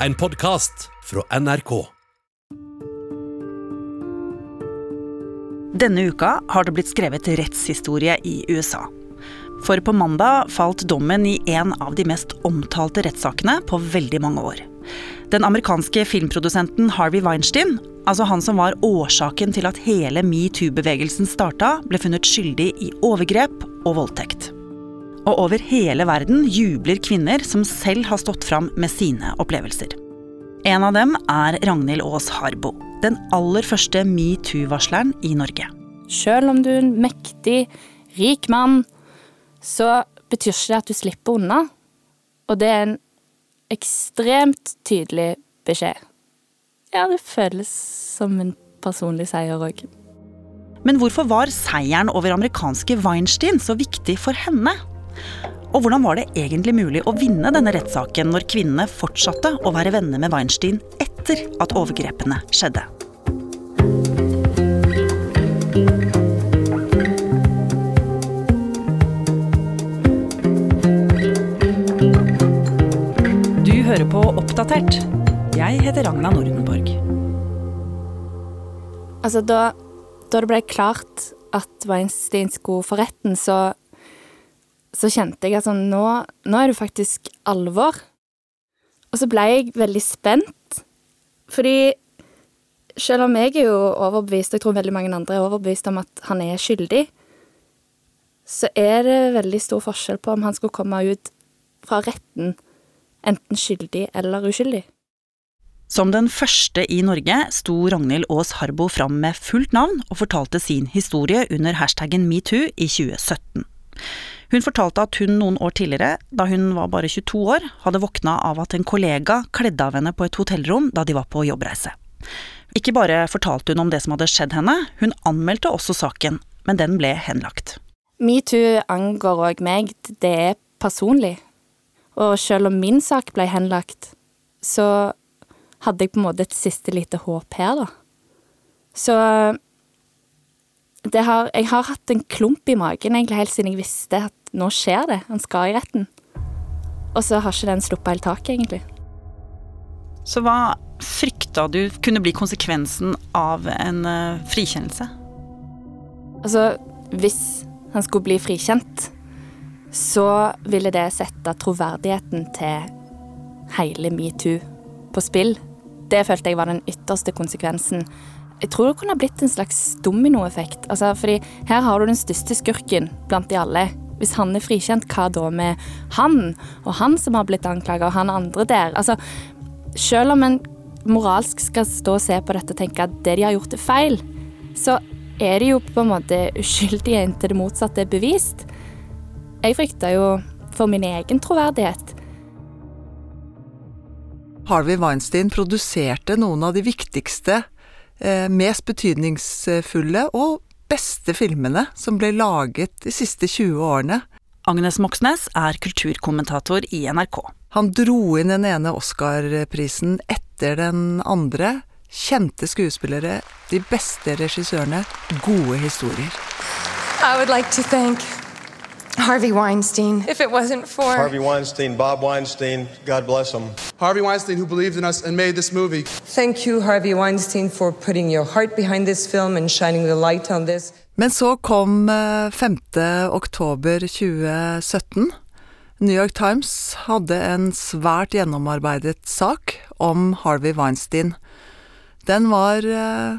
en podkast fra NRK. Denne uka har det blitt skrevet rettshistorie i USA. For på mandag falt dommen i en av de mest omtalte rettssakene på veldig mange år. Den amerikanske filmprodusenten Harvey Weinstein, altså han som var årsaken til at hele metoo-bevegelsen starta, ble funnet skyldig i overgrep og voldtekt. Og over hele verden jubler kvinner som selv har stått fram med sine opplevelser. En av dem er Ragnhild Aas Harbo, den aller første metoo-varsleren i Norge. Selv om du er en mektig, rik mann, så betyr ikke det at du slipper unna. Og det er en ekstremt tydelig beskjed. Ja, det føles som en personlig seier òg. Men hvorfor var seieren over amerikanske Weinstein så viktig for henne? Og hvordan var det egentlig mulig å vinne denne rettssaken når kvinnene fortsatte å være venner med Weinstein etter at overgrepene skjedde? Du hører på Oppdatert. Jeg heter Ragna Nordenborg. Altså, da, da det ble klart at Weinstein skulle for retten, så, så kjente jeg at sånn, nå, nå er det faktisk alvor. Og så ble jeg veldig spent, fordi selv om jeg er jo overbevist, og jeg tror veldig mange andre er overbevist om at han er skyldig, så er det veldig stor forskjell på om han skulle komme ut fra retten enten skyldig eller uskyldig. Som den første i Norge sto Ragnhild Aas Harbo fram med fullt navn og fortalte sin historie under hashtaggen metoo i 2017. Hun fortalte at hun noen år tidligere, da hun var bare 22 år, hadde våkna av at en kollega kledde av henne på et hotellrom da de var på jobbreise. Ikke bare fortalte hun om det som hadde skjedd henne, hun anmeldte også saken, men den ble henlagt. Metoo angår òg meg, det er personlig. Og selv om min sak ble henlagt, så hadde jeg på en måte et siste lite håp her, da. Så har, jeg har hatt en klump i magen egentlig helt siden jeg visste at nå skjer det, han skal i retten. Og så har ikke den sluppet helt taket, egentlig. Så hva frykta du kunne bli konsekvensen av en uh, frikjennelse? Altså, hvis han skulle bli frikjent, så ville det sette troverdigheten til hele metoo på spill. Det følte jeg var den ytterste konsekvensen. Jeg tror det kunne blitt en slags dominoeffekt. Altså, fordi her har du den største skurken blant de alle. Hvis han er frikjent, hva da med han? Og han som har blitt anklaga, og han andre der. Altså, selv om en moralsk skal stå og se på dette og tenke at det de har gjort er feil, så er de jo på en måte uskyldige inntil det motsatte er bevist. Jeg frykter jo for min egen troverdighet. Harvey Weinstein produserte noen av de viktigste, eh, mest betydningsfulle og beste filmene som ble laget de siste 20 årene. Agnes Moxnes er kulturkommentator i NRK. Han dro inn den ene Oscar-prisen etter den andre. Kjente skuespillere, de beste regissørene, gode historier. I would like to thank Harvey Weinstein. If it wasn't for Harvey Weinstein, Bob Weinstein, God bless him. Harvey Weinstein, who believed in us and made this movie. Thank you, Harvey Weinstein, for putting your heart behind this film and shining the light on this. Men så kom 5. oktober 2017. New York Times hadde en svært gjennomarbeidet sak om Harvey Weinstein. Den var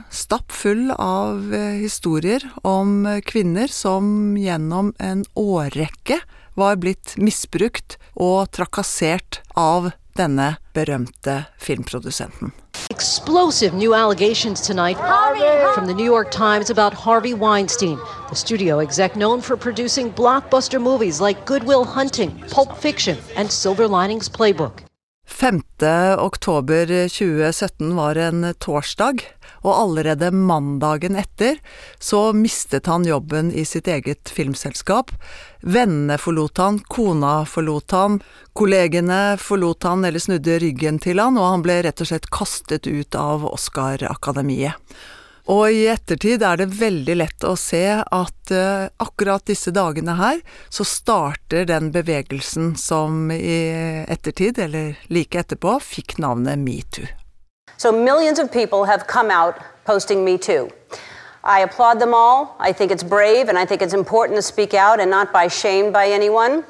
stappfull av historier om kvinner som gjennom en årrekke var blitt misbrukt og trakassert av denne berømte filmprodusenten. Explosive new allegations tonight from the New York Times about Harvey Weinstein, the studio exec known for producing blockbuster movies like Goodwill Hunting, Pulp Fiction, and Silver Linings Playbook. 5. oktober 2017 var en torsdag, og allerede mandagen etter så mistet han jobben i sitt eget filmselskap. Vennene forlot han, kona forlot han, kollegene forlot han eller snudde ryggen til han, og han ble rett og slett kastet ut av Oscar-akademiet. Og i ettertid er det veldig lett å se at uh, akkurat disse dagene her, så starter den bevegelsen som i ettertid, eller like etterpå, fikk navnet metoo. So posting Me Too. I applaud them all. I think it's brave and I think it's important to speak out and not by shame by anyone.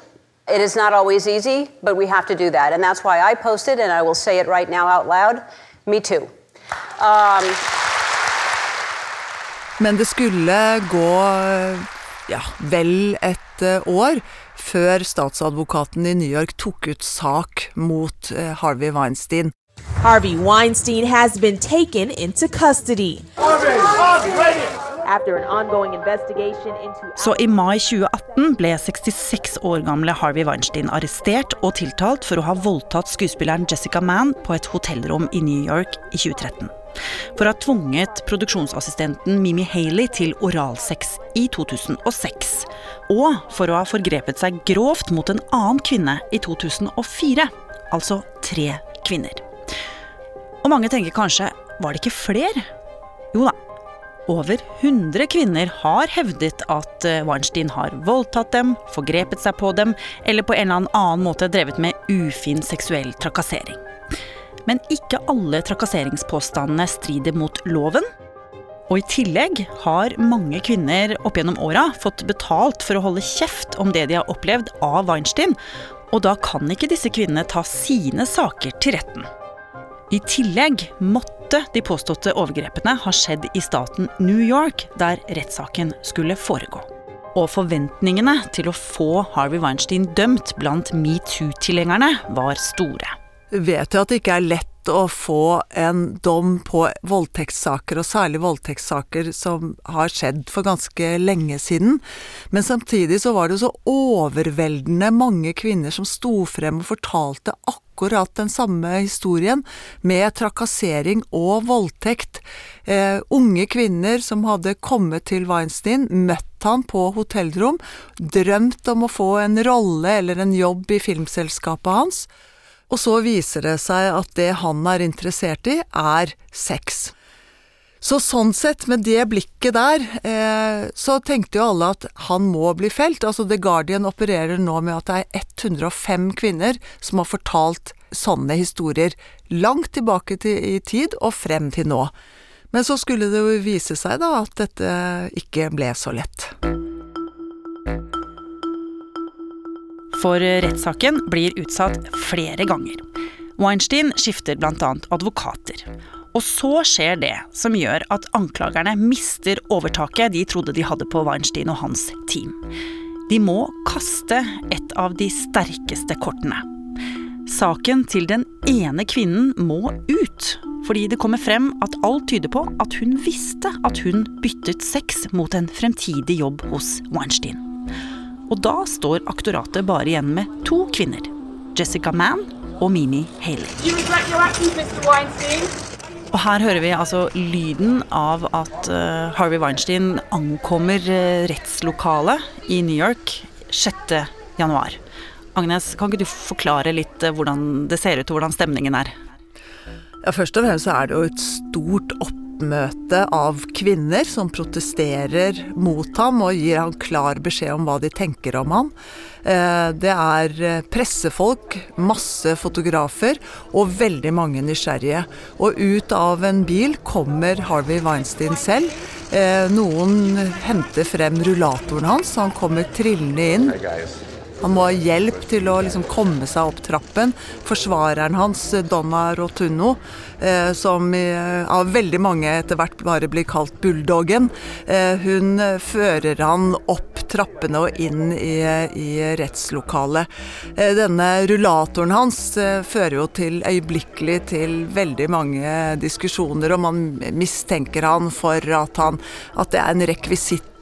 It is not always easy, but we have to do that. And that's why I posted, and I will say it right now out loud Me Too. Um, Men det skulle gå ja, vel et eh, år før statsadvokaten i New York tok ut sak mot eh, Harvey Weinstein. Harvey Weinstein has been taken into custody. Så i mai 2018 ble 66 år gamle Harvey Weinstein arrestert og tiltalt for å ha voldtatt skuespilleren Jessica Mann på et hotellrom i New York i 2013. For å ha tvunget produksjonsassistenten Mimi Haley til oralsex i 2006. Og for å ha forgrepet seg grovt mot en annen kvinne i 2004. Altså tre kvinner. Og mange tenker kanskje var det ikke flere? Jo da. Over 100 kvinner har hevdet at eh, Weinstein har voldtatt dem, forgrepet seg på dem eller på en eller annen måte drevet med ufin seksuell trakassering. Men ikke alle trakasseringspåstandene strider mot loven. Og i tillegg har mange kvinner opp gjennom åra fått betalt for å holde kjeft om det de har opplevd av Weinstein, og da kan ikke disse kvinnene ta sine saker til retten. I tillegg måtte de påståtte overgrepene ha skjedd i staten New York, der rettssaken skulle foregå. Og forventningene til å få Harvey Weinstein dømt blant metoo-tilhengerne var store. Vet jo at det ikke er lett å få en dom på voldtektssaker, og særlig voldtektssaker som har skjedd for ganske lenge siden. Men samtidig så var det så overveldende mange kvinner som sto frem og fortalte akkurat den samme historien, med trakassering og voldtekt. Eh, unge kvinner som hadde kommet til Weinstein, møtt han på hotellrom, drømt om å få en rolle eller en jobb i filmselskapet hans. Og så viser det seg at det han er interessert i, er sex. Så sånn sett, med det blikket der, eh, så tenkte jo alle at han må bli felt. Altså The Guardian opererer nå med at det er 105 kvinner som har fortalt sånne historier langt tilbake til, i tid og frem til nå. Men så skulle det jo vise seg da at dette ikke ble så lett. For rettssaken blir utsatt flere ganger. Weinstein skifter bl.a. advokater. Og så skjer det som gjør at anklagerne mister overtaket de trodde de hadde på Weinstein og hans team. De må kaste et av de sterkeste kortene. Saken til den ene kvinnen må ut, fordi det kommer frem at alt tyder på at hun visste at hun byttet sex mot en fremtidig jobb hos Weinstein. Og da står aktoratet bare igjen med to kvinner. Jessica Mann og Mimi Haley. Og her hører vi altså lyden av at uh, Harvey Weinstein ankommer uh, rettslokalet i New York 6. januar. Agnes, kan ikke du forklare litt uh, hvordan det ser ut og hvordan stemningen er? Ja, Først og fremst er det jo et stort oppmøte av kvinner som protesterer mot ham og gir ham klar beskjed om hva de tenker om ham. Eh, det er eh, pressefolk, masse fotografer og veldig mange nysgjerrige. Og ut av en bil kommer Harvey Weinstein selv. Eh, noen henter frem rullatoren hans, han kommer trillende inn. Han må ha hjelp til å liksom komme seg opp trappen. Forsvareren hans, Donna Rotuno, eh, som eh, av veldig mange etter hvert bare blir kalt Bulldoggen, eh, hun fører han opp trappene og inn i, i rettslokalet. Denne rullatoren hans fører jo til øyeblikkelig til veldig mange diskusjoner, og man mistenker han for at, han, at det er en rekvisitt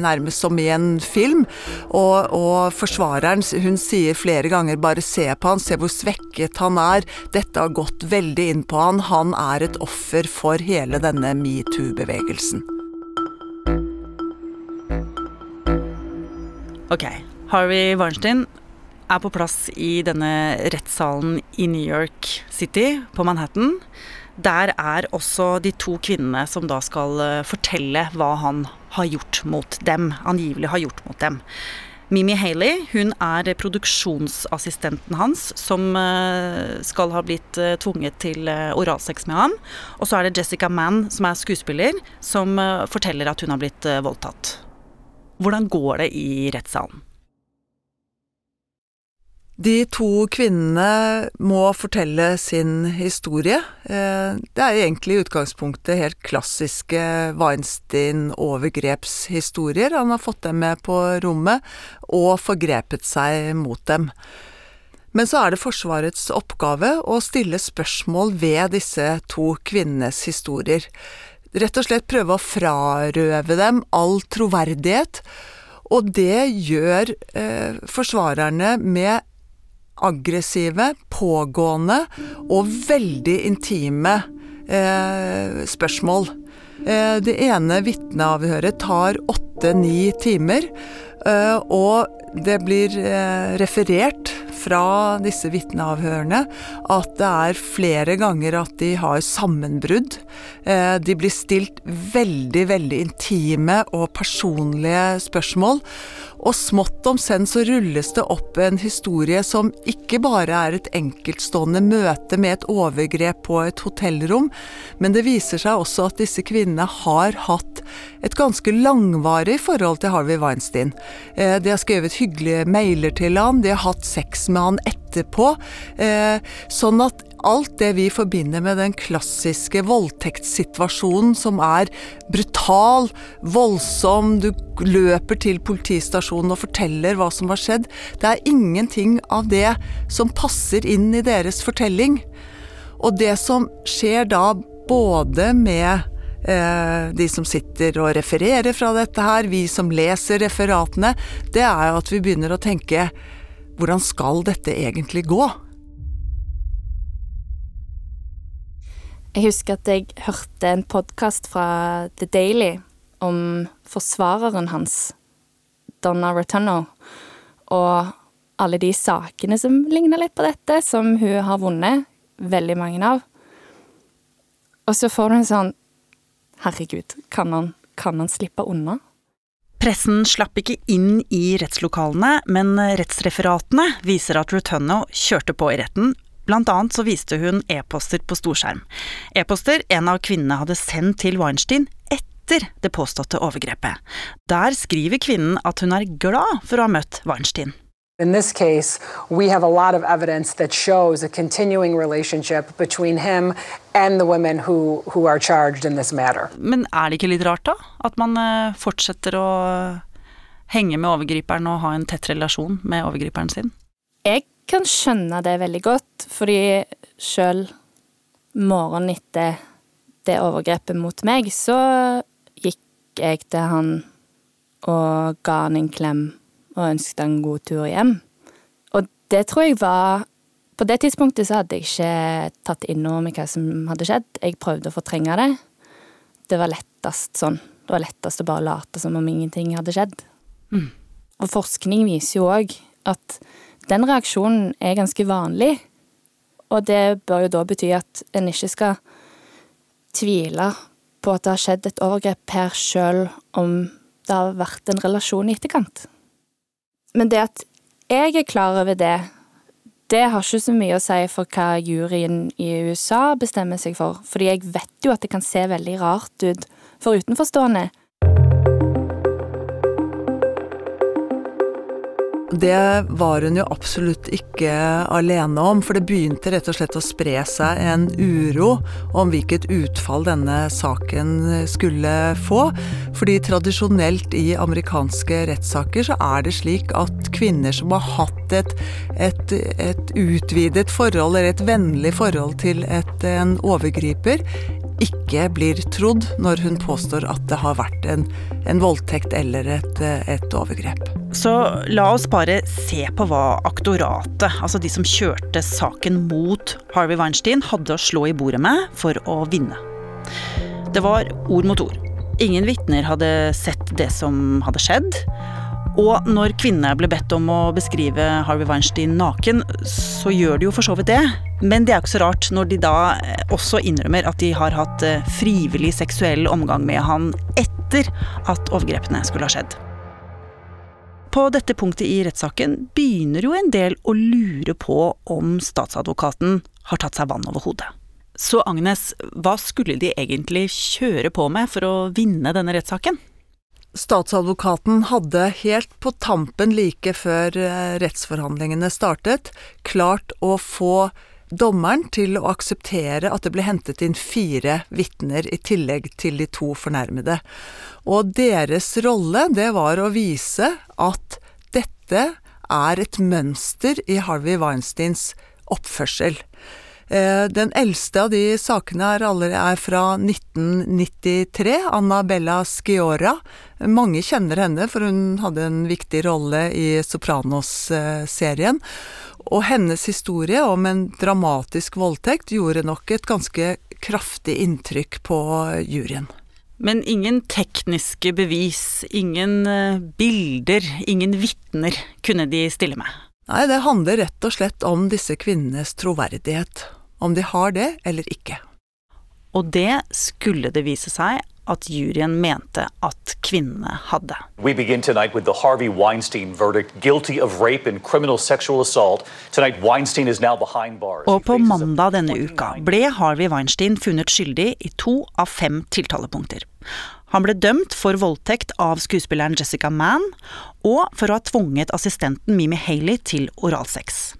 nærmest som i en film. Og, og, forsvareren hun sier flere ganger bare se på han, se hvor svekket han er. Dette har gått veldig inn på han. Han er et offer for hele denne metoo-bevegelsen. Ok, Harvey Weinstein er på plass i denne rettssalen i New York City, på Manhattan. Der er også de to kvinnene som da skal eh, fortelle hva han har gjort mot dem. Angivelig har gjort mot dem. Mimi Haley hun er produksjonsassistenten hans, som eh, skal ha blitt eh, tvunget til oralsex med ham. Og så er det Jessica Mann, som er skuespiller, som forteller at hun har blitt voldtatt. Hvordan går det i rettssalen? De to kvinnene må fortelle sin historie. Eh, det er egentlig i utgangspunktet helt klassiske Weinstein-overgrepshistorier. Han har fått dem med på rommet og forgrepet seg mot dem. Men så er det Forsvarets oppgave å stille spørsmål ved disse to kvinnenes historier. Rett og slett prøve å frarøve dem all troverdighet. Og det gjør eh, forsvarerne med aggressive, pågående og veldig intime eh, spørsmål. Eh, det ene vitneavhøret tar åtte-ni timer, eh, og det blir eh, referert fra disse vitneavhørene at det er flere ganger at de har sammenbrudd. Eh, de blir stilt veldig, veldig intime og personlige spørsmål. Og smått om senn så rulles det opp en historie som ikke bare er et enkeltstående møte med et overgrep på et hotellrom, men det viser seg også at disse kvinnene har hatt et ganske langvarig forhold til Harvey Weinstein. Eh, de har skrevet hyggelige mailer til han, de har hatt sex med han etterpå. Eh, sånn at alt det vi forbinder med den klassiske voldtektssituasjonen som er brutal, voldsom, du løper til politistasjonen og forteller hva som har skjedd. Det er ingenting av det som passer inn i deres fortelling. Og det som skjer da både med de som sitter og refererer fra dette her, vi som leser referatene, det er jo at vi begynner å tenke hvordan skal dette egentlig gå? Jeg husker at jeg hørte en podkast fra The Daily om forsvareren hans, Donna Rotunno, og alle de sakene som ligner litt på dette, som hun har vunnet veldig mange av. Og så får du en sånn Herregud, kan han, kan han slippe unna? Pressen slapp ikke inn i rettslokalene, men rettsreferatene viser at Rutunno kjørte på i retten Blant annet så viste hun e-poster på storskjerm. E-poster en av kvinnene hadde sendt til Weinstein etter det påståtte overgrepet. Der skriver kvinnen at hun er glad for å ha møtt Weinstein. In this case, we have a lot of evidence that shows a continuing relationship between him and the women who, who are charged in this matter. Men er det ikke litt rart, da? At man eh, fortsetter å henge med overgriperen og ha en tett relasjon med overgriperen sin? Jeg kan skjønne det veldig godt, fordi sjøl morgenen etter det overgrepet mot meg, så gikk jeg til han og ga han en klem og ønsket han god tur hjem. Og det tror jeg var På det tidspunktet så hadde jeg ikke tatt inn over meg hva som hadde skjedd. Jeg prøvde å fortrenge det. Det var lettest sånn. Det var lettest å bare late som om ingenting hadde skjedd. Mm. Og forskning viser jo òg at den reaksjonen er ganske vanlig, og det bør jo da bety at en ikke skal tvile på at det har skjedd et overgrep her, sjøl om det har vært en relasjon i etterkant. Men det at jeg er klar over det, det har ikke så mye å si for hva juryen i USA bestemmer seg for, fordi jeg vet jo at det kan se veldig rart ut for utenforstående Det var hun jo absolutt ikke alene om, for det begynte rett og slett å spre seg en uro om hvilket utfall denne saken skulle få. Fordi tradisjonelt i amerikanske rettssaker så er det slik at kvinner som har hatt et, et, et utvidet forhold, eller et vennlig forhold til et, en overgriper, ikke blir trodd når hun påstår at det har vært en, en voldtekt eller et, et, overgrep. Så la oss bare se på hva aktoratet, altså de som kjørte saken mot Harvey Weinstein, hadde å slå i bordet med for å vinne. Det var ord mot ord. Ingen vitner hadde sett det som hadde skjedd. Og når kvinnene ble bedt om å beskrive Harvey Weinstein naken, så gjør de jo for så vidt det. Men det er jo ikke så rart når de da eh, også innrømmer at de har hatt eh, frivillig seksuell omgang med han etter at overgrepene skulle ha skjedd. På dette punktet i rettssaken begynner jo en del å lure på om statsadvokaten har tatt seg vann over hodet. Så Agnes, hva skulle de egentlig kjøre på med for å vinne denne rettssaken? Statsadvokaten hadde helt på tampen like før eh, rettsforhandlingene startet, klart å få dommeren til å akseptere at det ble hentet inn fire vitner i tillegg til de to fornærmede. Og deres rolle, det var å vise at dette er et mønster i Harvey Weinsteins oppførsel. Eh, den eldste av de sakene er, er fra 1993, Annabella Sciora. Mange kjenner henne, for hun hadde en viktig rolle i Sopranos-serien. Og hennes historie om en dramatisk voldtekt gjorde nok et ganske kraftig inntrykk på juryen. Men ingen tekniske bevis, ingen eh, bilder, ingen vitner kunne de stille med? Nei, det handler rett og slett om disse kvinnenes troverdighet. Om de har det eller ikke. Og det skulle det vise seg at juryen mente at kvinnene hadde. We begin tonight with the Harvey Weinstein verdict, guilty of rape and criminal sexual assault. Tonight Weinstein is now behind bars. Og på mandag denne uka ble Harvey Weinstein funnet skyldig i to av fem tiltalepunkter. Han ble dømt for voldtekt av skuespilleren Jessica Mann, og for å ha tvunget assistenten Mimi Haley til oralsex.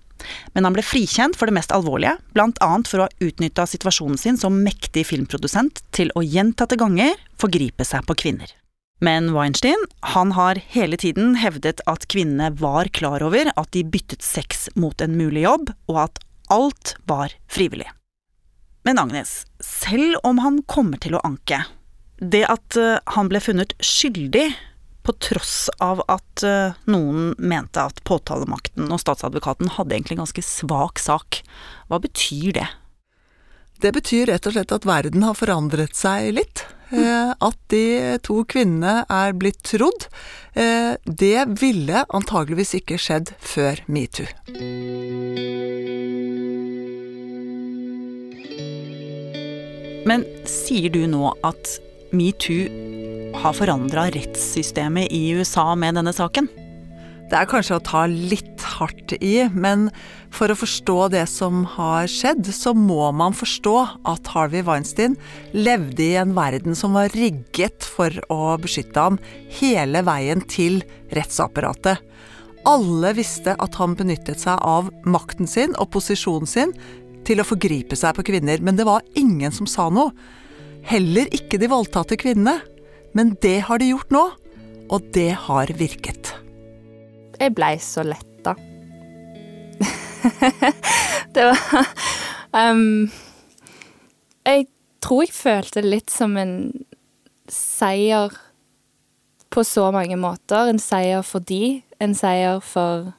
Men han ble frikjent for det mest alvorlige, bl.a. for å ha utnytta situasjonen sin som mektig filmprodusent til å gjentatte ganger forgripe seg på kvinner. Men Weinstein han har hele tiden hevdet at kvinnene var klar over at de byttet sex mot en mulig jobb, og at alt var frivillig. Men Agnes, selv om han kommer til å anke, det at eh, han ble funnet skyldig på tross av at eh, noen mente at påtalemakten og statsadvokaten hadde egentlig en ganske svak sak, hva betyr det? Det betyr rett og slett at verden har forandret seg litt. Eh, at de to kvinnene er blitt trodd. Det ville antageligvis ikke skjedd før metoo. Men sier du nå at metoo har forandra rettssystemet i USA med denne saken? Det er kanskje å ta litt hardt i, men for å forstå det som har skjedd, så må man forstå at Harvey Weinstein levde i en verden som var rigget for å beskytte ham hele veien til rettsapparatet. Alle visste at han benyttet seg av makten sin og posisjonen sin til å forgripe seg på kvinner, men det var ingen som sa noe. Heller ikke de voldtatte kvinnene. Men det har de gjort nå, og det har virket. Jeg blei så letta. det var um, Jeg tror jeg følte det litt som en seier på så mange måter. En seier for de, en seier for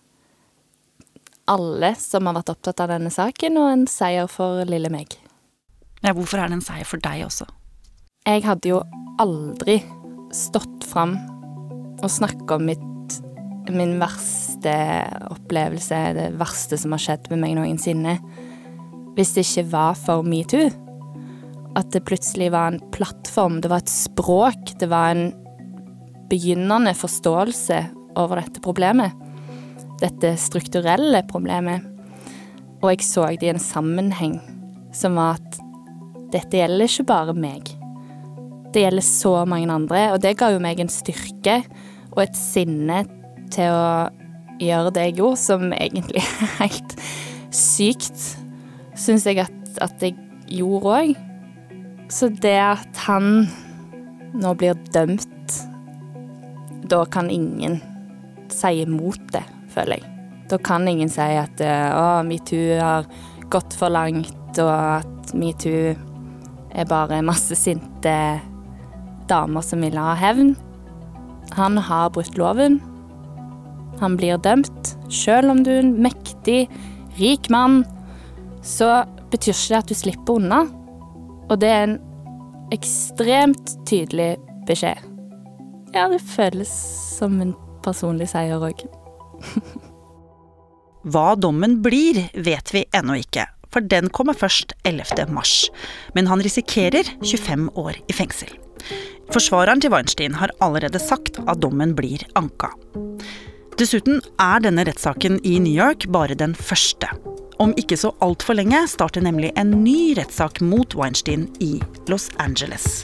alle som har vært opptatt av denne saken, og en seier for lille meg. Ja, hvorfor er det en seier for deg også? Jeg hadde jo aldri stått fram og snakka om mitt min verste opplevelse, det verste som har skjedd med meg noensinne, hvis det ikke var for metoo. At det plutselig var en plattform, det var et språk, det var en begynnende forståelse over dette problemet. Dette strukturelle problemet. Og jeg så det i en sammenheng som var at dette gjelder ikke bare meg. Det gjelder så mange andre, og det ga jo meg en styrke og et sinne til å gjøre det jeg gjorde, som egentlig er helt sykt, syns jeg at, at jeg gjorde òg. Så det at han nå blir dømt, da kan ingen si imot det, føler jeg. Da kan ingen si at å, metoo har gått for langt, og at metoo er bare masse sinte damer som vil ha hevn. Han har brutt loven. Han blir dømt. Selv om du er en mektig, rik mann, så betyr ikke det at du slipper unna. Og det er en ekstremt tydelig beskjed. Ja, det føles som en personlig seier òg. Hva dommen blir, vet vi ennå ikke, for den kommer først 11. mars. Men han risikerer 25 år i fengsel. Forsvareren til Weinstein har allerede sagt at dommen blir anka. Dessuten er denne rettssaken i New York bare den første. Om ikke så altfor lenge starter nemlig en ny rettssak mot Weinstein i Los Angeles.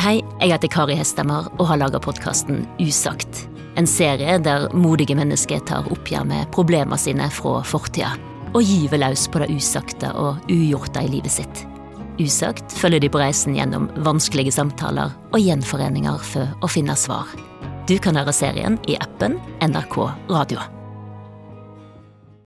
Hei, jeg heter Kari Hestemar og har laga podkasten Usagt. En serie der modige mennesker tar oppgjør med problemene sine fra fortida. Og gyver løs på det usagte og ugjorte i livet sitt. Usagt følger de på reisen gjennom vanskelige samtaler og gjenforeninger for å finne svar. Du kan høre serien i appen NRK Radio.